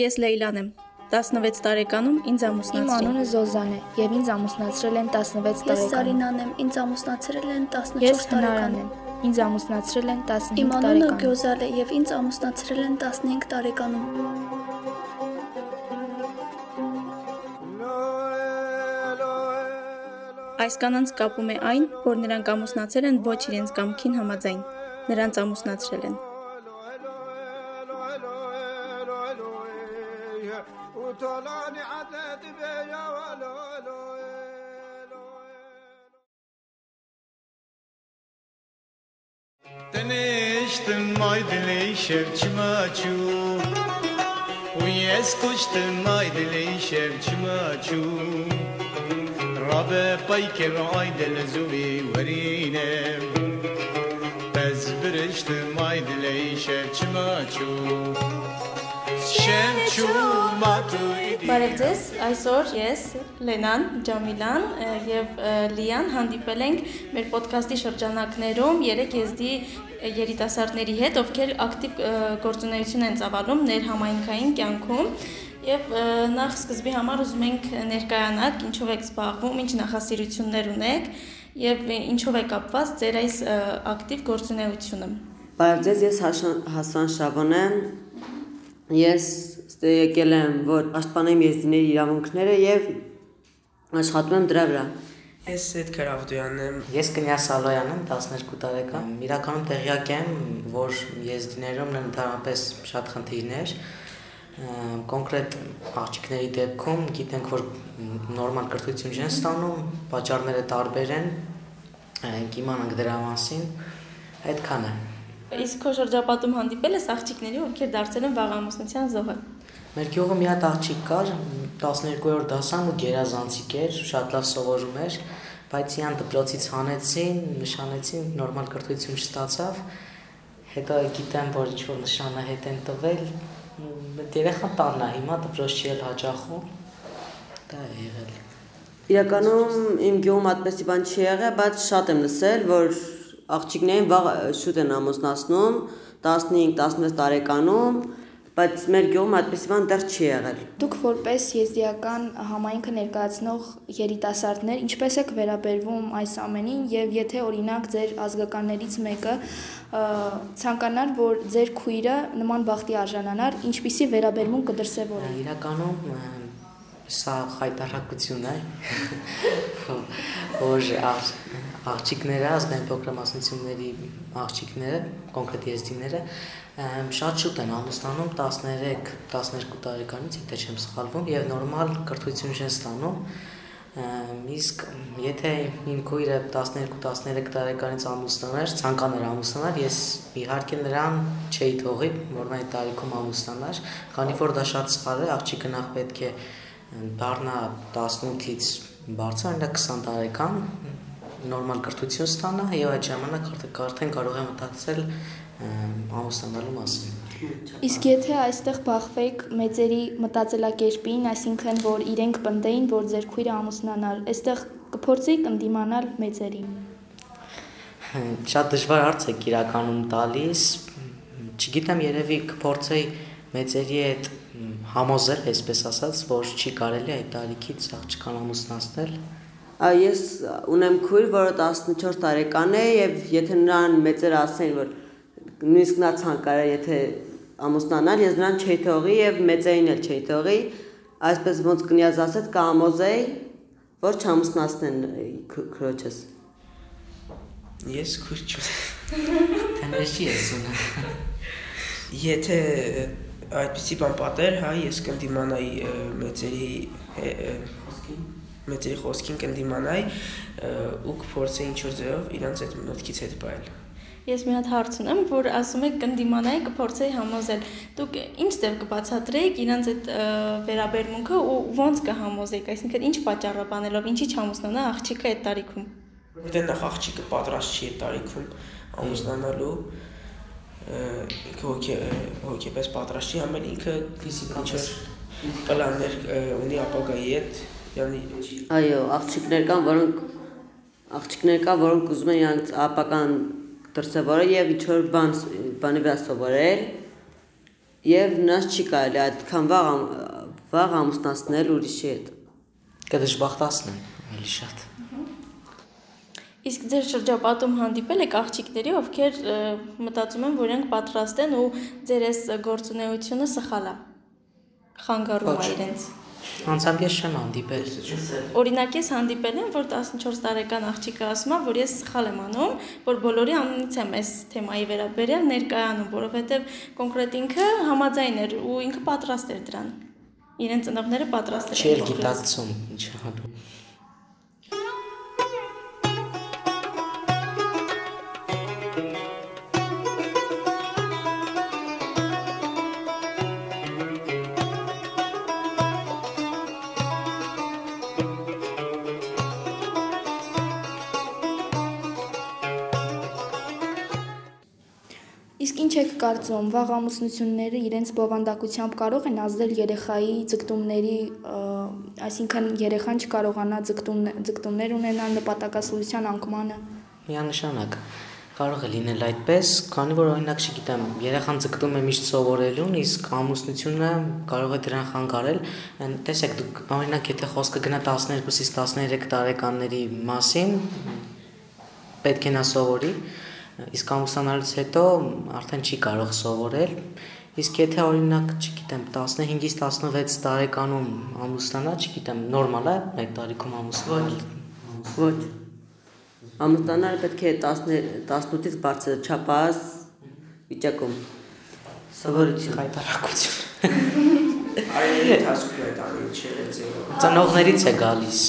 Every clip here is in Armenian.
Ես Լեյլան եմ։ 16 տարեկանում ինձ Իմ ամուսնացրին։ անունը Զոզան է եւ ինձ ամուսնացրել են 16 Ես տարեկանում։ Սարինան եմ, ինձ ամուսնացրել են 14 Ես Հնարան տարեկանում։ եմ։ Ինձ ամուսնացրել են 15 Իմ անունը Գյոզալ է եւ ինձ ամուսնացրել են 15 տարեկանում։ Այս կանանց կապում է այն, որ նրանք ամուսնացել են ոչ իրենց կամքին համաձայն։ Նրանց ամուսնացրել են։ jestem najdlejsze w ćmaciu U jesteś ty najdlejsze w ćmaciu Rabe pajker aydel zuvi verine. Bez biriştim aydlejşe çmaçu Բարև ձեզ, այսօր ես Լենան, Ջամիլան եւ Լիան հանդիպել ենք մեր ոդքասթի շրջանակներում երեք եզդի ը, երիտասարդների հետ, ովքեր ակտիվ գործունեություն են ծավալում ներհամայնքային կյանքում եւ ը, նախ սկզբի համար ուզում ենք ներկայանալ ինչով եք զբաղվում, ինչ նախասիրություններ ունեք եւ ինչով է կապված ձեր այս ակտիվ գործունեությունը։ Բարև ձեզ, ես Հասան Շավոն եմ։ Ես ստե եկել եմ, որ պաշտպանեմ եզդիների իրավունքները եւ աշխատում եմ դրա վրա։ Ես Սեդքար Ավդոյանն եմ։ Ես Կնյաս Սալոյան եմ, 12 տարեկան։ Իրականում տեղյակ եմ, որ եզդիներում են ընդհանրապես շատ խնդիրներ։ Կոնկրետ աղջիկների դեպքում գիտենք, որ նորմալ կրթություն չեն ստանում, պատճառները տարբեր են։ Կիմանանք դրա մասին։ Այդքան է։ Իսկ քո շրջապատում հանդիպել ես աղջիկների, ովքեր դարձել են վաղամուսնության զոհը։ Մեր գյուղը մի հատ աղջիկ կար, 12-րդ դասան ու գերազանցիկ էր, շատ լավ սովորում էր, բայց իան դպրոցից հանեցին, նշանեցին, նորմալ կրթություն չստացավ։ Հետո գիտեմ, որ ինչ որ նշանը հետ են տվել, երեխան տանն է, հիմա դպրոց չի էլ հաճախում։ Դա է եղել։ Իրականում իմ գյուղում այդպեսի բան չի եղել, բայց շատ եմ լսել, որ աղջիկներին վաղ շուտ են ամուսնացնում, 15-16 տարեկանում, բայց մեր գյուղում այդպեսի բան դեռ չի եղել։ Դուք որպես եզդիական համայնքը ներկայացնող երիտասարդներ ինչպես եք վերաբերվում այս ամենին եւ եթե օրինակ ձեր ազգականներից մեկը ցանկանար, որ ձեր քույրը նման բախտի արժանանար, ինչպիսի վերաբերմունք կդրսևորի։ Իրականում սա խայտարակություն է, որ աղջիկները, ազգային փոքրամասնությունների աղջիկները, կոնկրետ եզդիները, շատ շուտ են ամուսնանում 13-12 տարեկանից, եթե չեմ սխալվում, եւ նորմալ կրթություն չեն ստանում։ Իսկ եթե իմ քույրը 12-13 տարեկանից ամուսնանար, ցանկանար ամուսնանալ, ես իհարկե նրան չէի թողի, որ նա այդ տարիքում ամուսնանար, քանի որ դա շատ սխալ է, աղջիկը նախ պետք է դառնա 18-ից բարձր, այնա 20 տարեկան նորմալ կրթություն ստանա եւ այդ ժամանակ արդեն կարող է մտածել ամ, ամուսնանալու մասին։ Իսկ եթե այստեղ բախվեք մեծերի մտածելակերպին, այսինքն որ իրենք պնդեին, որ ձեր քույրը ամուսնանար, այստեղ կփորձեիք ընդդիմանալ մեծերին։ Շատ դժվար հարց եք իրականում տալիս։ Չգիտեմ, երևի կփորձեի մեծերի հետ համոզել, այսպես ասած, որ չի կարելի այդ տարիքից աղջկան ամուսնացնել։ Ես ունեմ քույր, որը 14 տարեկան է եւ եթե նրան մեծերը ասեն, որ նույնիսկ նա ցանկարար եթե ամուսնանալ, ես նրան չէի թողի եւ մեծերին էլ չէի թողի, այսպես ոնց կնյազ ասեց, կամոզեի, որ չամուսնացնեն քրոջս։ Ես քույր չունեմ։ չի ես ունը։ Եթե այդպեսի բան պատեր, հա, ես կնդիմանայի մեծերի ը, մեծերի խոսքին կնդիմանայի ու կփորձեի ինչ որ ձևով իրանց այդ մտքից հետ բայել։ Ես մի հատ հարց ունեմ, որ ասում եք կնդիմանայի կփորձեի համոզել։ Դուք ինչ ձև կբացատրեիք իրանց այդ վերաբերմունքը ու ոնց կհամոզեիք, այսինքն ինչ պատճառաբանելով, ինչի չամուսնանա աղջիկը այդ տարիքում։ Որտեղ նախ աղջիկը պատրաստ չի այդ տարիքում ամուսնանալու ինքը հոգե հոգեպես պատրաստ չի, համել ինքը Ֆիզիկապես։ պլաններ ունի ապագայի հետ, Այո, աղջիկներ կան, որոնք աղջիկներ կան, որոնք ուզում են իրանց ապական դրսևորել եւ ինչ որ բան բանի վրա սովորել։ եւ նրանց չի կարելի այդքան վաղ ամ- վաղ ամուսնացնել ուրիշի հետ։ կդժբախտացնեն էլի շատ։ Իսկ ձեր շրջապատում հանդիպել եք աղջիկների, ովքեր մտածում են, որ իրենք պատրաստ են ու ձեր այս գործունեությունը սխալ է։ Խանգարում է Ոչ։ իրենց։ Անցամբ ես չեմ հանդիպել։ Օրինակ ես հանդիպել եմ, որ 14 տարեկան աղջիկը ասում է, որ ես սխալ եմ անում, որ բոլորի անունից եմ այս թեմայի վերաբերյալ ներկայանում, որովհետև կոնկրետ ինքը համաձայն էր ու ինքը պատրաստ էր դրան։ Իրեն ծնողները պատրաստ էին։ գիտակցում ինչ անում։ ինչ եք կարծում, վաղ ամուսնությունները իրենց բովանդակությամբ կարող են ազդել երեխայի ձգտումների, այսինքն երեխան չկարողանա ձգտում ձգտումներ ունենալ նպատակասլության անկմանը։ Միանշանակ կարող է լինել այդպես, քանի որ օրինակ չգիտեմ, երեխան ձգտում է միշտ սովորելուն, իսկ ամուսնությունը կարող է դրան խանգարել։ տեսեք, դուք օրինակ եթե խոսքը գնա 12-ից 13 տարեկանների մասին, պետք է նա սովորի, իսկ ամուսնանալուց հետո արդեն չի կարող սովորել։ Իսկ եթե օրինակ, չգիտեմ, 15-ից 16 տարեկանում ամուսնանա, չգիտեմ, նորմալ է այդ տարիքում ամուսնանալ։ Ոչ։ Ամուսնանալը պետք է 10 18-ից բարձր չափած վիճակում։ Սովորություն։ Հայտարարություն։ Այլ ընթացքում այդ ամեն ինչը ձևով։ Ծնողներից է գալիս։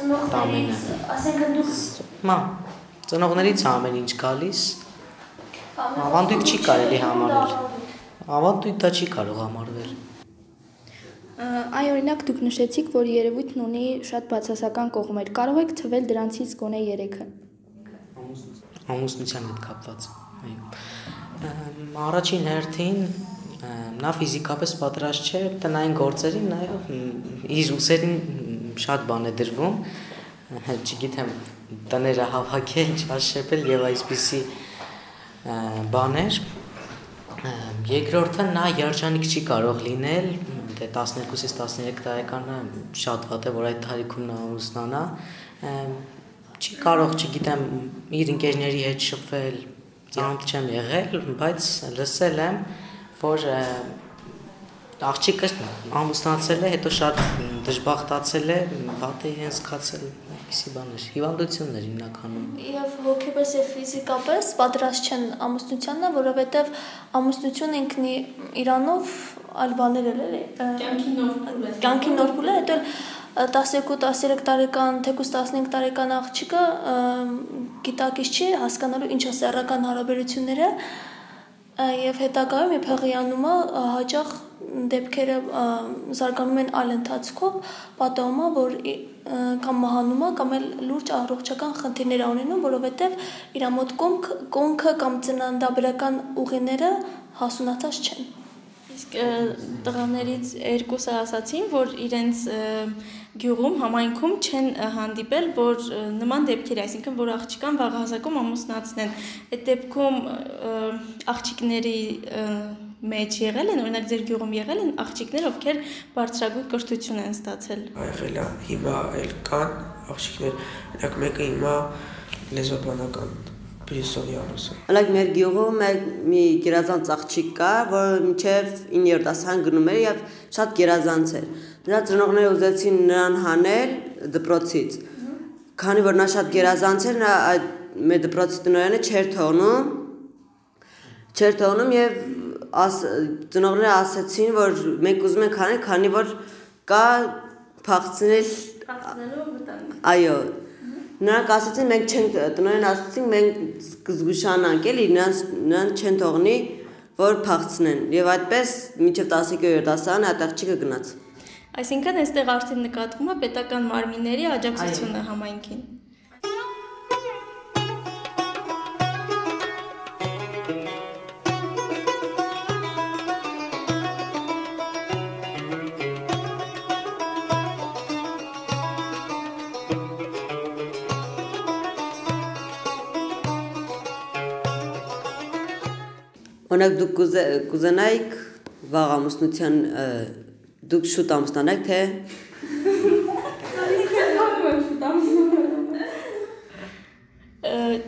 Ծնողներից, ասենք դուք Մա, ծնողներից է ամեն ինչ գալիս։ Ավանդույթ չի կարելի համարել։ Ավանդույթ դա չի կարող համարվել։ Ա, Այ օրինակ դուք նշեցիք, որ երևույթն ունի շատ բացասական կողմեր։ Կարող եք թվել դրանցից գոնե 3-ը։ Ամուսնության հետ կապված։ Այո։ Առաջին հերթին նա ֆիզիկապես պատրաստ չէ տնային գործերին, նաև իր ուսերին շատ բան է դրվում, հա, չգիտեմ, տները հավաքել, չաշեպել եւ այսպիսի բաներ։ Երկրորդը նա երջանիկ չի կարող լինել, դե 12-ից 13 տարեկանը շատ վատ է, որ այդ տարիքում նա ամուսնանա։ Ամ, Չի կարող, չգիտեմ, իր ընկերների հետ շփվել, ծանոթ չեմ եղել, բայց լսել եմ, որ ա, աղջիկը ամուսնացել է, հետո շատ դժբախտացել է, վատ է իրեն զգացել, այսպիսի բաներ, հիվանդություններ հիմնականում։ եւ հոգեպես եւ ֆիզիկապես պատրաստ չեն ամուսնությանն, որովհետեւ ամուսնությունը ինքնի իրանով այլ բաներ էլ էլի։ Կյանքի նոր փուլ է։ Կյանքի նոր փուլ է, հետո 12-13 տարեկան, թեկուզ 15 տարեկան աղջիկը գիտակից չի հասկանալու ինչ է սեռական հարաբերությունները եւ հետագայում երբ հղիանում է ը, հաճախ դեպքերը զարգանում են այլ ընթացքով, պատահում է, որ կամ մահանում է կամ էլ լուրջ առողջական խնդիրներ ունենում, որովհետեւ իր մոտ կոնք կոնքը կամ ծննդաբերական ուղիները հասունացած չեն։ Իսկ տղաներից երկուսը ասացին, որ իրենց գյուղում համայնքում չեն հանդիպել, որ նման դեպքեր, այսինքն որ աղջկան վաղահասակում ամուսնացնեն։ Այդ դեպքում աղջիկների մեջ եղել են, օրինակ ձեր գյուղում եղել են աղջիկներ, ովքեր բարձրագույն կրթություն են ստացել։ Եղել է հիմա էլ կան աղջիկներ, օրինակ մեկը հիմա լեզվաբանական Բրիսովի ամուսը։ Հəլակ մեր գյուղում մի գերազանց աղջիկ կա, որ մինչև 9-րդ դասարան գնում էր եւ շատ գերազանց էր։ Նրա ծնողները ուզեցին նրան հանել դպրոցից։ Քանի որ նա շատ գերազանց էր, նա այդ մեր դպրոցի տնօրենը չէր թողնում։ Չէր թողնում եւ աս, ծնողները ասացին, որ մենք ուզում ենք հանել, քանի որ կա փախցնել Փախցնելու վտանգ։ Այո։ Նրանք ասացին մենք չենք տնօրեն ասացին մենք կզգուշանանք էլի նրանց նրանց չեն թողնի որ փախցնեն եւ այդպես մինչեւ 12-րդ դասարան այդ աղջիկը գնաց։ Այսինքն այստեղ արդեն նկատվում է պետական մարմինների աջակցությունը համայնքին։ Օրինակ դուք կուզե- կուզենայիք վաղ ամուսնության դուք շուտ ամուսնանաք թե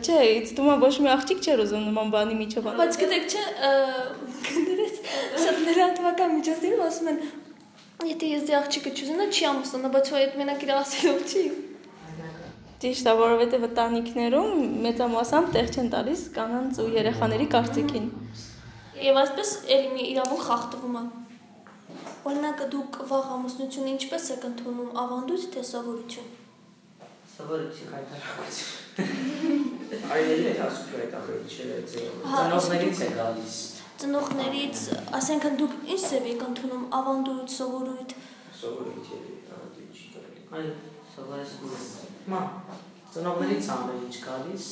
Չէ, ինձ թվում է ոչ մի աղջիկ չէր ուզում նման բանի միջով անել։ Բայց գիտեք չէ, գներես շատ լրատվական միջոցներում ասում են եթե ես դե աղջիկը չուզենա չի ամուսնանա, բայց այդ մենակ իր ասելով չի։ Ճիշտ է, որովհետև ընտանիքներում մեծամասամբ տեղ չեն տալիս կանանց ու երեխաների կարծիքին։ Եվ այսպես էլի մի իրավունք խախտվում է։ Օրինակ դուք վաղ ամուսնությունը ինչպես եք ընդունում ավանդույթ թե սովորություն։ Սովորություն հայտարարություն։ Այլևս այդ ասում այդ ամենը չէ, Ծնողներից է գալիս։ Ծնողներից, ասենքն դուք ինչ ձև եք ընդունում ավանդույթ, սովորույթ։ սովորույթ է, անտի չի կարելի։ Այո, սովորեցնում Մա, ծնողներից ամեն ինչ գալիս։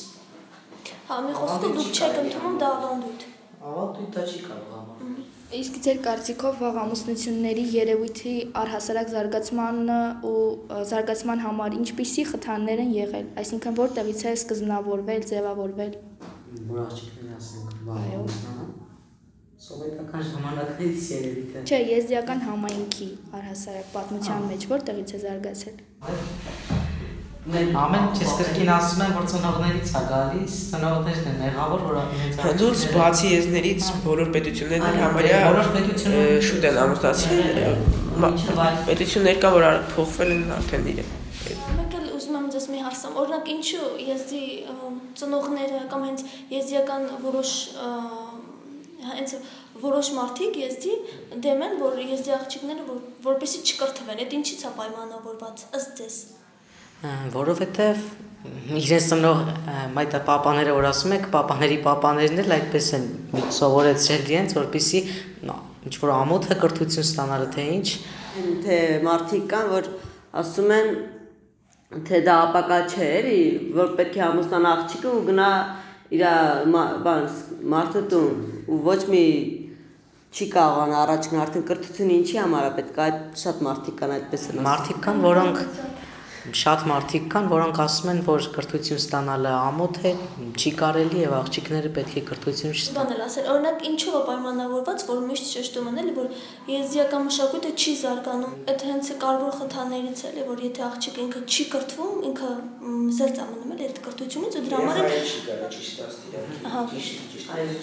Հա, մի խոսքով դուք չեք ընդունում դա ավանդույթ։ Ավանդույթը չի կարող համարել։ Իսկ ձեր կարծիքով վաղ ամուսնությունների երևույթի առհասարակ զարգացման ու զարգացման համար ինչպիսի խթաններ են եղել, այսինքն որտեղից է սկզբնավորվել, ձևավորվել։ Որ աղջիկները ասենք վաղ ամուսնանան։ Սովետական ժամանակներից երևի թե։ Չէ, եզդիական համայնքի առհասարակ պատմության մեջ որտեղից է զարգացել։ Ամեն չես կրկին ասում են, որ ծնողներից է գալիս, ծնողներն են մեղավոր, որ իրենց Հանդուրս բացի եզներից բոլոր պետություններն համարյա բոլոր պետությունները- շուտ են ամուսնացել։ Պետություններ կա, որ փոխվել են արդեն իրեն։ Մեկ էլ ուզում եմ ձեզ մի հարցամ։ Օրինակ ինչու եզդի ծնողները կամ հենց եզդիական որոշ հենց որոշ մարդիկ եզդի դեմ են, որ եզդի աղջիկները որ, որպեսի չկրթվեն։ Այդ ինչից է պայմանավորված ըստ ձեզ։ որովհետև իրենց ծնող այդ պապաները որ ասում եք, պապաների պապաներն էլ այդպես են սովորեցրել իրենց, որպեսի ինչ որ ամոթը կրթություն ստանալը թե ինչ, թե մարդիկ կան, որ ասում են թե դա ապակա չէ, էլի, որ պետք է ամուսնան աղջիկը ու գնա իր բան մարդը տուն ու ոչ մի չի կարողան առաջ գնալ արդեն կրթությունը ինչի համար է պետք է այդ շատ մարդիկ կան այդպես են ասում։ մարդիկ կան, որոնք շատ մարդիկ կան, որոնք ասում են, որ կրթություն ստանալը ամոթ է, չի կարելի եւ աղջիկները պետք է կրթություն չստանան։ Բան էլ ասել, օրինակ ինչու է պայմանավորված, որ միշտ շեշտում են էլի, որ եզդիական մշակույթը չի զարգանում։ Այդ հենց կարևոր խթաններից էլ է, որ եթե աղջիկը ինքը չի կրթվում, ինքը զերծ է մնում էլի այդ կրթությունից ու դրա համար էլ Ահա։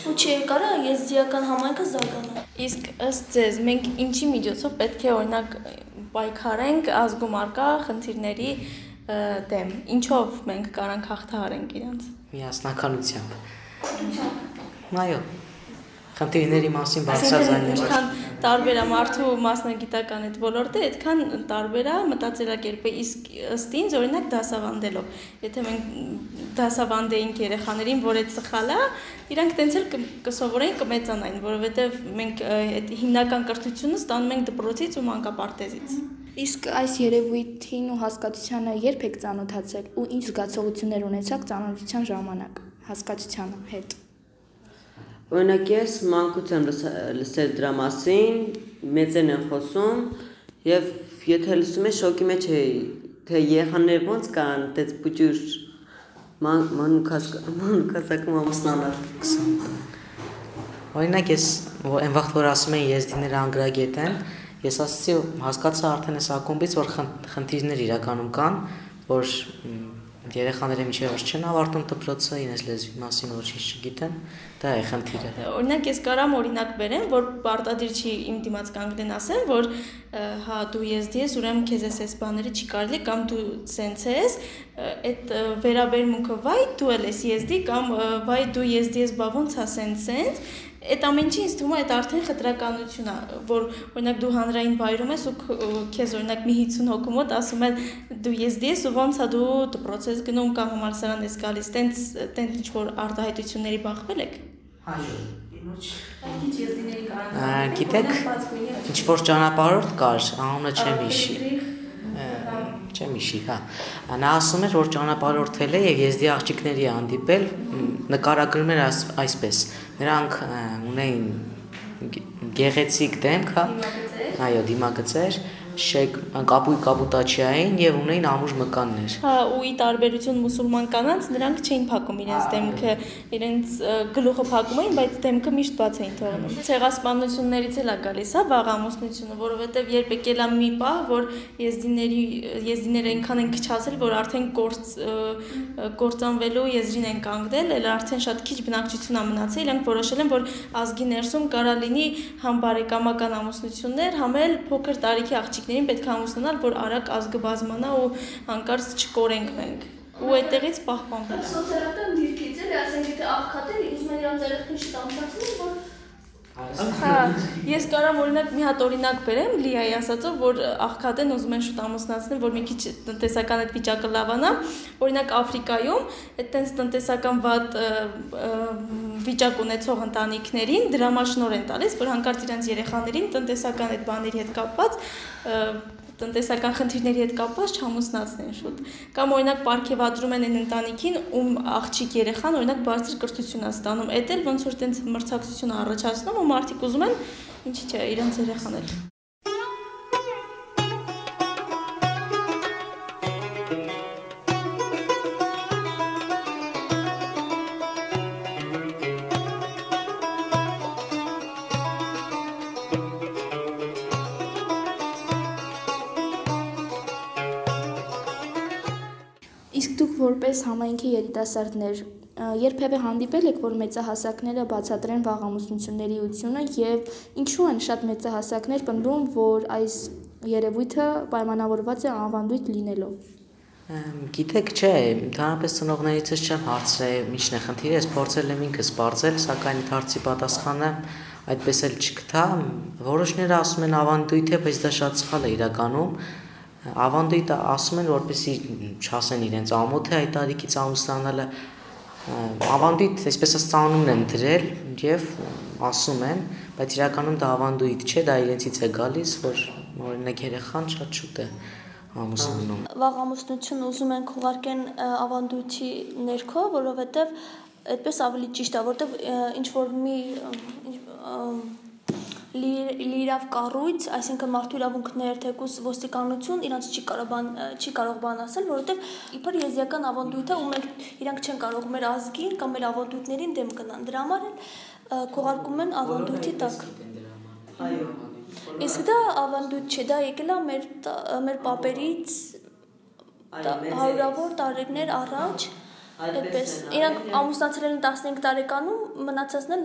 ու չի կարա եզդիական համայնքը զարգանա։ Իսկ ըստ ձեզ մենք ինչի միջոցով պետք է օրինակ պայքարենք ազգում արկա խնդիրների դեմ։ Ինչով մենք կարանք հաղթահարենք իրանց։ Միասնականությամբ։ Այո։ Խնդիրների մասին Այսինքն բարձրաձայնել։ ինչքան տարբեր է մարդու մասնագիտական այդ ոլորտը, այդքան տարբեր է մտածելակերպը, իսկ ըստ ինձ օրինակ դասավանդելով։ Եթե մենք դասավանդեինք երեխաներին, որ այդ սխալ է, իրանք տենց էլ կ- կսովորեին կմեծանային, որովհետև մենք այդ հիմնական կրթությունը ստանում ենք դպրոցից ու մանկապարտեզից։ Իսկ այս երևույթին ու հասկացությանը երբ եք ծանոթացել ու ինչ զգացողություններ ունեցաք ծանոթության ժամանակ հասկացությանը հետ։ Օրինակ ես մանկուց եմ լսել դրա մասին, մեծեն են խոսում եւ եթե լսում ես շոկի մեջ էի, թե երեխաները ոնց կան, դες բուջուր ման մանուկաս մանուկասակում ամուսնանալ։ Օրինակ ես այն վաղ որ ասում են եզդիները անգրագետ են, ես ասացի հասկացա արդեն այս ակումբից որ խն- խնդիրներ իրականում կան, որ երեխաները միջև որ չեն ավարտում դպրոցը, իրենց լեզվի մասին ոչինչ չգիտեն, դա է խնդիրը։ Օրինակ ես կարամ օրինակ բերեմ, որ պարտադիր չի իմ դիմաց կանգնեն ասեն, որ հա դու ես, ուրեմն քեզ էս էս բաները չի կարելի կամ դու սենց ես, այդ վերաբերմունքը վայ դու էլ ես եզդի կամ վայ դու ես, բա ոնց է սենց սենց Այդ ամեն ինչի ինձ թվում է այդ արդեն խտրականություն է, որ օրինակ դու հանրային բայրում ես ու քեզ օրինակ մի 50 հոգու մոտ ասում են դու ես ու ոնց է դու դպրոց ես գնում կամ համալսարան ես գալիս, տենց տենց ինչ որ արտահայտությունների բախվել եք։ Այո։ Գիտեք, ինչ որ ճանապարհորդ կար, անունը չեմ հիշի։ Չեմ հիշի, հա։ Նա ասում էր, որ ճանապարհորդել է եւ եզդի աղջիկների հանդիպել, նկարագրում էր այս- այսպես։ Նրանք ունեին գե- գեղեցիկ դեմք, հա։ Այո, դիմագծեր, շեկ կապույ կապուտաչիային եւ ունեին ամուր մկաններ։ Հա, ու ի տարբերություն մուսուլման կանանց, նրանք չէին փակում իրենց դեմքը, իրենց գլուխը փակում էին, բայց դեմքը միշտ բաց էին թողնում։ Ցեղասպանություններից էլ է գալիս, հա, վաղամուսնությունը, որովհետեւ երբ եկել է մի պահ, որ եզդիների եզդիները այնքան են քչացել, որ արդեն կորց կործանվելու եզրին են կանգնել, էլ արդեն շատ քիչ բնակչություն է մնացել, իրենք որոշել են, որ ազգի ներսում կարա լինի համ բարեկամական ամուսնություններ, համ էլ փոքր տարիքի աղջիկներին պետք է ամուսնանալ, որ արագ ազգը բազմանա ու հանկարծ չկորենք մենք ու այդտեղից պահպանվել Սոցիալական դիրքից էլի, ասենք եթե աղքատել, ուզում են իրանց երեխին շտամտացնել, որ Հա, ես կարամ օրինակ մի հատ օրինակ բերեմ Լիայի ասածով, որ աղքատեն ուզում են շուտ ամուսնացնել, որ մի քիչ տնտեսական այդ վիճակը լավանա։ Օրինակ Աֆրիկայում այդ տենց տնտեսական վատ վիճակ ունեցող ընտանիքներին դրամաշնոր են տալիս, որ հանկարծ իրենց երեխաներին տնտեսական այդ բաների հետ կապված տնտեսական խնդիրների հետ կապված չհամուսնացնեն շուտ։ Կամ օրինակ ապարքեվադրում են այն ընտանիքին, ում աղջիկ երեխան օրինակ բարձր կրթություն է ստանում, էդ էլ ոնց որ տենց մրցակցություն առաջացնում ու մարդիկ ուզում են ինչի՞ չէ իրենց երեխան որպես համայնքի երիտասարդներ երբևէ հանդիպել եք, որ մեծահասակները բացատրեն վաղամուսնությունների ությունը եւ ինչու են շատ մեծահասակներ պնդում, որ այս երևույթը պայմանավորված է անվանդույթ լինելով։ Գիտեք, չէ, ընդհանրապես ծնողներիցս չեմ հարցրել ինչն է խնդիրը, ես փորձել եմ ինքս բարձել, սակայն հարցի պատասխանը այդպես էլ չգտա։ Որոշները ասում են ավանդույթ է, բայց դա շատ սխալ է իրականում ավանդույթը ասում են որպեսի չասեն իրենց ամոթ է այդ տարիքից ամուսնանալը ավանդույթ այսպես ասած անուն են դրել եւ ասում են բայց իրականում դա ավանդույթ չէ դա իրենցից է գալիս որ օրինակ երեխան շատ շուտ է ամուսնանում վաղամուսնություն ուզում են քողարկեն ավանդույթի ներքո որովհետեւ այդպես ավելի ճիշտ է որովհետեւ ինչ որ մի լիրավ կառույց, այսինքն մարդու իրավունքներ, թեկուս ոստիկանություն իրանց չի կարող բան չի կարող բան ասել, որովհետև իբր եզիական ավանդույթը ու մենք իրանք չեն կարող մեր ազգին կամ մեր ավանդույթներին դեմ գնան։ Դրա համար էլ քողարկում են ավանդույթի տակ։ Իսկ դա ավանդույթ չէ, դա եկել է մեր մեր պապերից հարյուրավոր տարիներ առաջ Այդպես իրանք ամուսնացրել են 15 տարեկանում, մնացածն էլ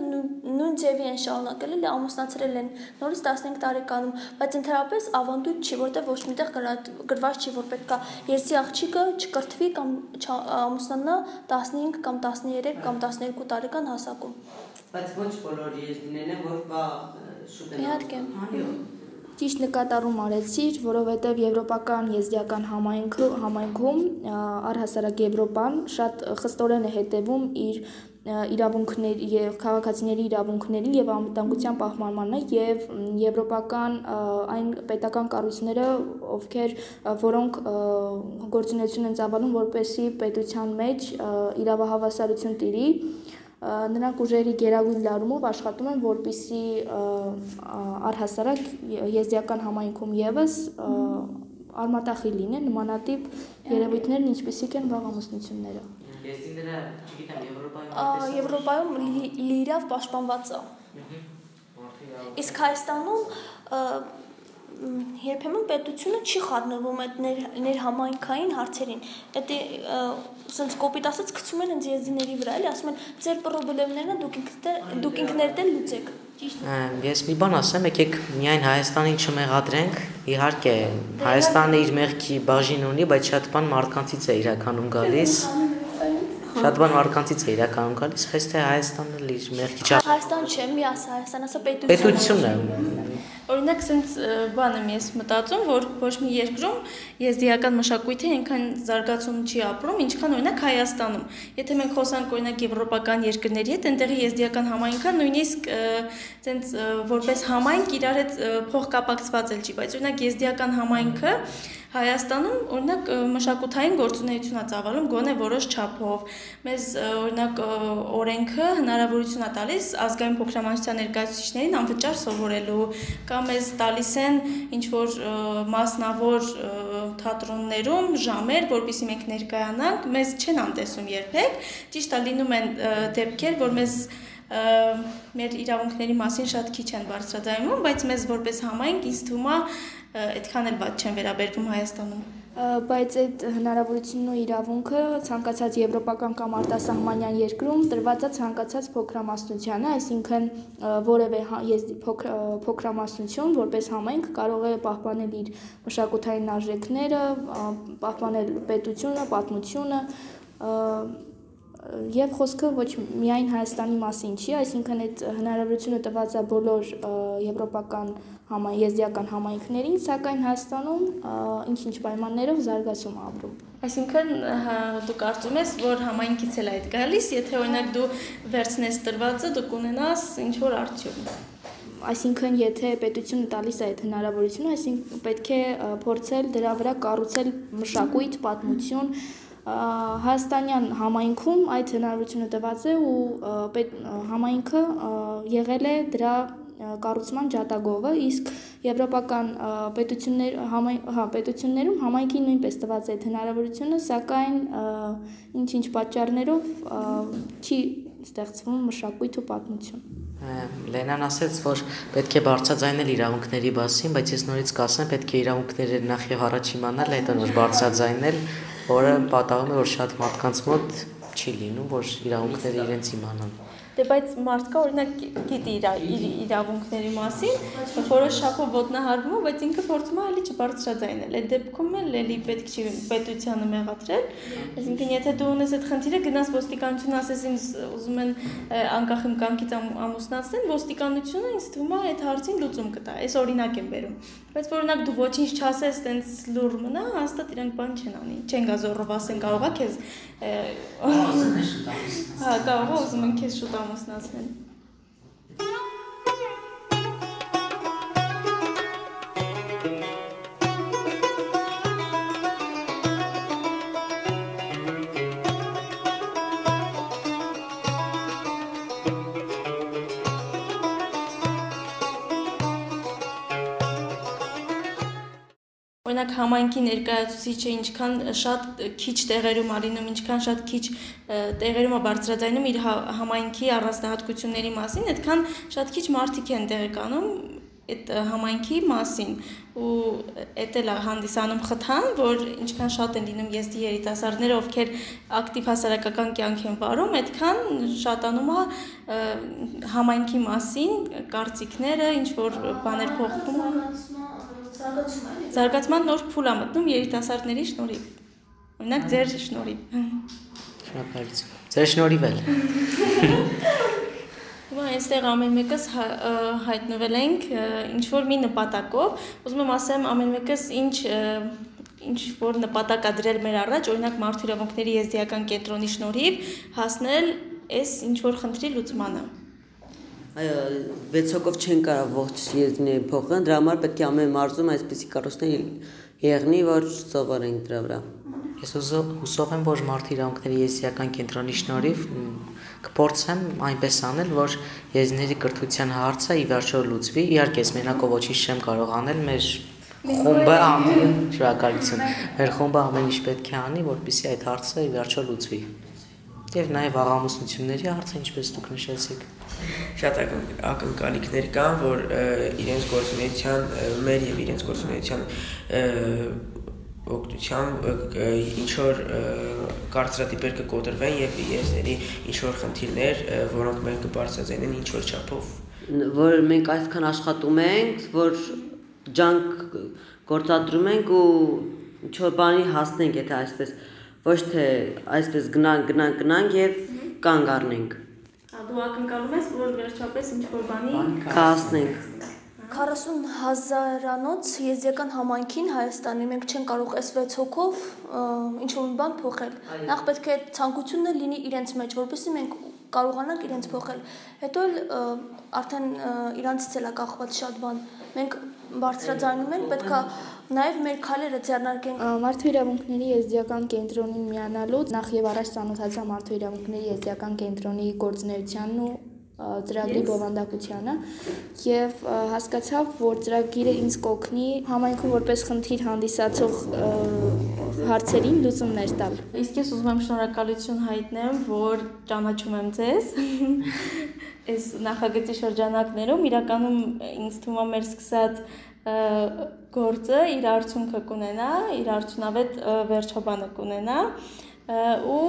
նույն ձևի են շարունակել, էլի ամուսնացրել են նորից 15 տարեկանում, բայց ընդհանրապես ավանդույթ չի, որտեղ ոչ միտեղ գրված չի, որ պետքա երսի աղջիկը չկրթվի կամ ամուսնանա 15 կամ 13 կամ 12 տարեկան հասակում։ Բայց ոչ բոլոր եզդիներն են, որ կա շուտ են։ Իհարկե։ Այո։ Ճիշտ նկատառում արեցիր, որովհետև եվրոպական եզդիական համայնքը համայնքում առհասարակ Եվրոպան շատ խստորեն է հետևում իր իրավունքների եւ քաղաքացիների իրավունքներին եւ անվտանգության պահպանմանը եւ եվրոպական այն պետական կառույցները, ովքեր որոնք գործունեություն են ծավալում որպեսի պետության մեջ իրավահավասարություն տիրի, նրանք ուժերի գերագույն լարումով աշխատում են, որպիսի առհասարակ եզդիական համայնքում եւս արմատախի լինեն նմանատիպ երևույթներն, ինչպիսիք են վաղամուսնությունները։ Եզդիները, չգիտեմ, Եվրոպայում Եվրոպայում լիրավ պաշտպանված է։ Իսկ Հայաստանում երբեմն պետությունը չի խառնվում այդ ներ, ներհամայնքային հարցերին։ Դա ասենց կոպիտ ասած գցում են հենց եզդիների վրա, էլի ասում են ձեր պրոբլեմներն դուք ինքներդ դուք ինքներդ էլ լուծեք։ Ես մի բան ասեմ, եկեք միայն Հայաստանին չմեղադրենք։ Իհարկե, Հայաստանը իր մեղքի բաժին ունի, բայց շատ բան մարդկանցից է իրականում գալիս։ Շատ բան մարդկանցից է իրականում գալիս, բայց թե Հայաստանը իր մեղքի չափ Հայաստան չէ, մի ասա, Հայաստան ասա պետություն։ պետություն է։ Օրինակ, sense բան եմ ես մտածում, որ ոչ մի երկրում եզդիական մշակույթը այնքան զարգացում չի ապրում, ինչքան օրինակ Հայաստանում։ Եթե մենք խոսանք օրինակ եվրոպական երկրների հետ, այնտեղի եզդիական համայնքը նույնիսկ sense որպես համայնք իրար հետ փոխկապակցված էլ չի, բայց օրինակ եզդիական համայնքը Հայաստանում օրինակ մշակութային գործունեություն է ծավալում գոնե որոշ չափով։ Մեզ օրինակ օրենքը հնարավորություն է տալիս ազգային փոքրամասնության ներկայացուցիչներին անվճար սովորելու կամ մեզ տալիս են ինչ որ մասնավոր թատրոններում ժամեր, որpիսի մենք ներկայանանք, մեզ չեն անտեսում երբեք։ Ճիշտ է լինում են դեպքեր, որ մեզ մեր իրավունքների մասին շատ քիչ են բարձրաձայնում, բայց մեզ որպես համայնք ինձ թվում է այդքան էլ ված չեն վերաբերվում Հայաստանում բայց այդ հնարավորությունն ու իրավունքը ցանկացած եվրոպական կամ արտասահմանյան երկրում տրված է ցանկացած փոքրամասնությանը, այսինքն որևէ եզդի փոքրամասնություն որպես համայնք կարող է պահպանել իր մշակութային արժեքները, պահպանել պետությունը, պատմությունը Եվ խոսքը ոչ միայն Հայաստանի մասին չի, այսինքն այդ հնարավորությունը տված է բոլոր եվրոպական համայն եզդիական համայնքներին, սակայն Հայաստանում ինչ-ինչ պայմաններով զարգացում ապրում։ Այսինքն դու կարծում ես, որ համայնքից էլ այդ գալիս, եթե օրինակ դու վերցնես տրվածը, դու կունենաս ինչ որ արդյունք այսինքն եթե պետությունը տալիս է այդ հնարավորությունը, այսինքն պետք է փորձել դրա վրա կառուցել մշակույթ, պատմություն, Հայաստանյան համայնքում այդ հնարավորությունը տված է ու համայնքը եղել է դրա կառուցման ջատագովը, իսկ եվրոպական պետություններ հա, պետություններում համայնքի նույնպես տված է այդ հնարավորությունը, սակայն ինչ-ինչ պատճառներով չի ստեղծվում մշակույթ ու պատմություն։ Լենան ասաց, որ պետք է բարձրաձայնել իրավունքների մասին, բայց ես նորից կասեմ, պետք է իրավունքները նախ եւ առաջ իմանալ, հետո որ բարձրաձայնել, որը պատահում է որ շատ մարդկանց մոտ չի լինում, որ իրավունքները իրենց իմանան։ Դե բայց մարդկա օրինակ գիտի իր իրավունքների մասին, որոշ շապով ոտնահարվում է, բայց ինքը փորձում է էլի չբարձրաձայնել։ Այդ դեպքում էլ էլի պետք չի պետությանը մեղադրել։ Այսինքն եթե դու ունես այդ խնդիրը, գնաս ոստիկանություն ասես ինձ ուզում են անկախ իմ կամքից ամուսնացնել, ոստիկանությունը ինձ թվում է այդ հարցին լուծում կտա։ Այս օրինակ եմ բերում։ Բայց օրինակ դու ոչինչ չասես, տենց լուր մնա, հաստատ իրանք բան չեն անի։ Չեն գա զորով ասեն կարողա քեզ Հա, կարողա ուզում են քեզ շուտ ամուսնացնել։ օրինակ համայնքի ներկայացուցիչը ինչքան շատ քիչ տեղերում ալինում, ինչքան շատ քիչ տեղերում է բարձրաձայնում իր համայնքի առանձնահատկությունների մասին, այդքան շատ քիչ մարդիկ են տեղեկանում այդ համայնքի մասին ու էդ էլ հանդիսանում խթան, որ ինչքան շատ են լինում եզդի երիտասարդները, ովքեր ակտիվ հասարակական կյանք են վարում, այդքան շատանում է համայնքի մասին կարծիքները, ինչ որ բաներ փոխվում Զարգացում է։ Զարգացման նոր փուլ է մտնում երիտասարդների շնորհիվ։ Օրինակ ձեր շնորհիվ։ Շնորհակալություն։ Ձեր շնորհիվ էլ։ Հիմա այստեղ ամեն մեկս հայտնվել ենք ինչ որ մի նպատակով։ Ուզում եմ ասեմ ամեն մեկս ինչ ինչ որ նպատակ ա դրել մեր առաջ, օրինակ մարդու իրավունքների եզդիական կենտրոնի շնորհիվ հասնել այս ինչ որ խնդրի լուծմանը։ 6 հոգով չեն կարող ողջ եզդիները փոխել, դրա համար պետք է ամեն մարզում այսպեսի կառույցներ եղնի, որ սովորենք դրա վրա։ Ես հուսով եմ, որ մարդու իրավունքների եզդիական կենտրոնի շնորհիվ կփորձեմ այնպես անել, որ եզդիների կրթության հարցը ի վերջո լուծվի։ Իհարկե, ես մենակով ոչինչ չեմ կարող անել, մեր խումբը ամեն շնորհակալություն։ Մեր խումբը ամեն ինչ պետք է անի, որպեսզի այդ հարցը ի վերջո լուծվի եւ նաեւ աղամուսնությունների հարցը ինչպես դուք նշեցիք շատ ակնկալիքներ կան որ իրենց գործունեության մեր եւ իրենց գործունեության օգնությամբ ինչ որ կարծրատիպեր կկոտրվեն եւ եզների ինչ որ խնդիրներ, որոնք մենք կբարձրացնեն ինչ որ չափով որ մենք այսքան աշխատում ենք, որ ջանք գործադրում ենք ու ինչ որ բանի հասնենք, եթե այսպես ոչ թե այսպես գնանք, գնանք, գնանք եւ կանգ առնենք։ Հա դու ակնկալում ես, որ վերջապես ինչ որ բանի կհասնենք։ 40 հազարանոց եզդիական համայնքին Հայաստանի մենք չեն կարող այս 6 հոգով ինչ որ բան փոխել։ Նախ պետք է ցանկությունը լինի իրենց մեջ, որպեսզի մենք կարողանանք իրենց փոխել։ Հետո էլ արդեն իրանցից էլ է կախված շատ բան։ Մենք բարձրաձայնում ենք, պետքա Նաև մեր քալերը ձեռնարկենք մարդու իրավունքների եզդիական կենտրոնին միանալուց նախ եւ առաջ ծանոթացա մարդու իրավունքների եզդիական կենտրոնի գործունեությանն ու ծրագրի բովանդակությանը եւ հասկացավ, որ ծրագիրը ինձ կօգնի համայնքում որպես խնդիր հանդիսացող հարցերին լուծումներ տալ։ Իսկ ես ուզում եմ շնորհակալություն հայտնեմ, որ ճանաչում եմ ձեզ։ Այս նախագծի շրջանակներում իրականում ինձ թվում է մեր սկսած գործը իր արդյունքը կունենա, իր արդյունավետ վերջաբանը կունենա ու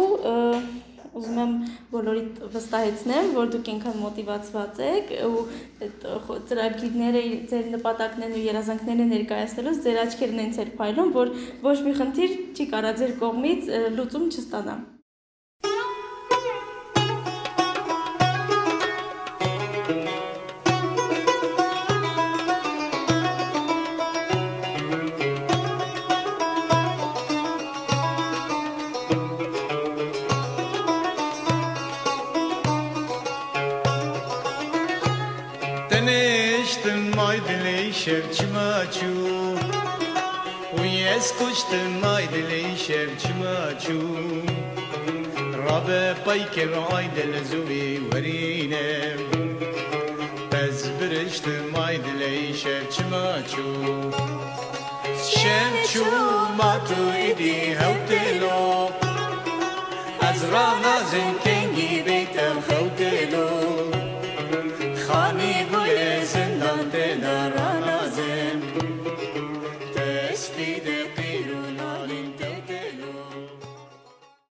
ուզում եմ բոլորիդ վստահեցնեմ, որ դուք ինքան մոտիվացված եք ու այդ ծրագիրները, ձեր նպատակներն ու երազանքները ներկայացնելուց ձեր աչքերն են ցեր փայլում, որ ոչ մի խնդիր չի կարա ձեր կողմից լուծում չստանա։ Шевчмачу, уез куштым айдели Шевчмачу. Рабе пайкер айдел зуви варине, без брештым айдели Шевчмачу. Шевчу мату иди хавтело, аз рана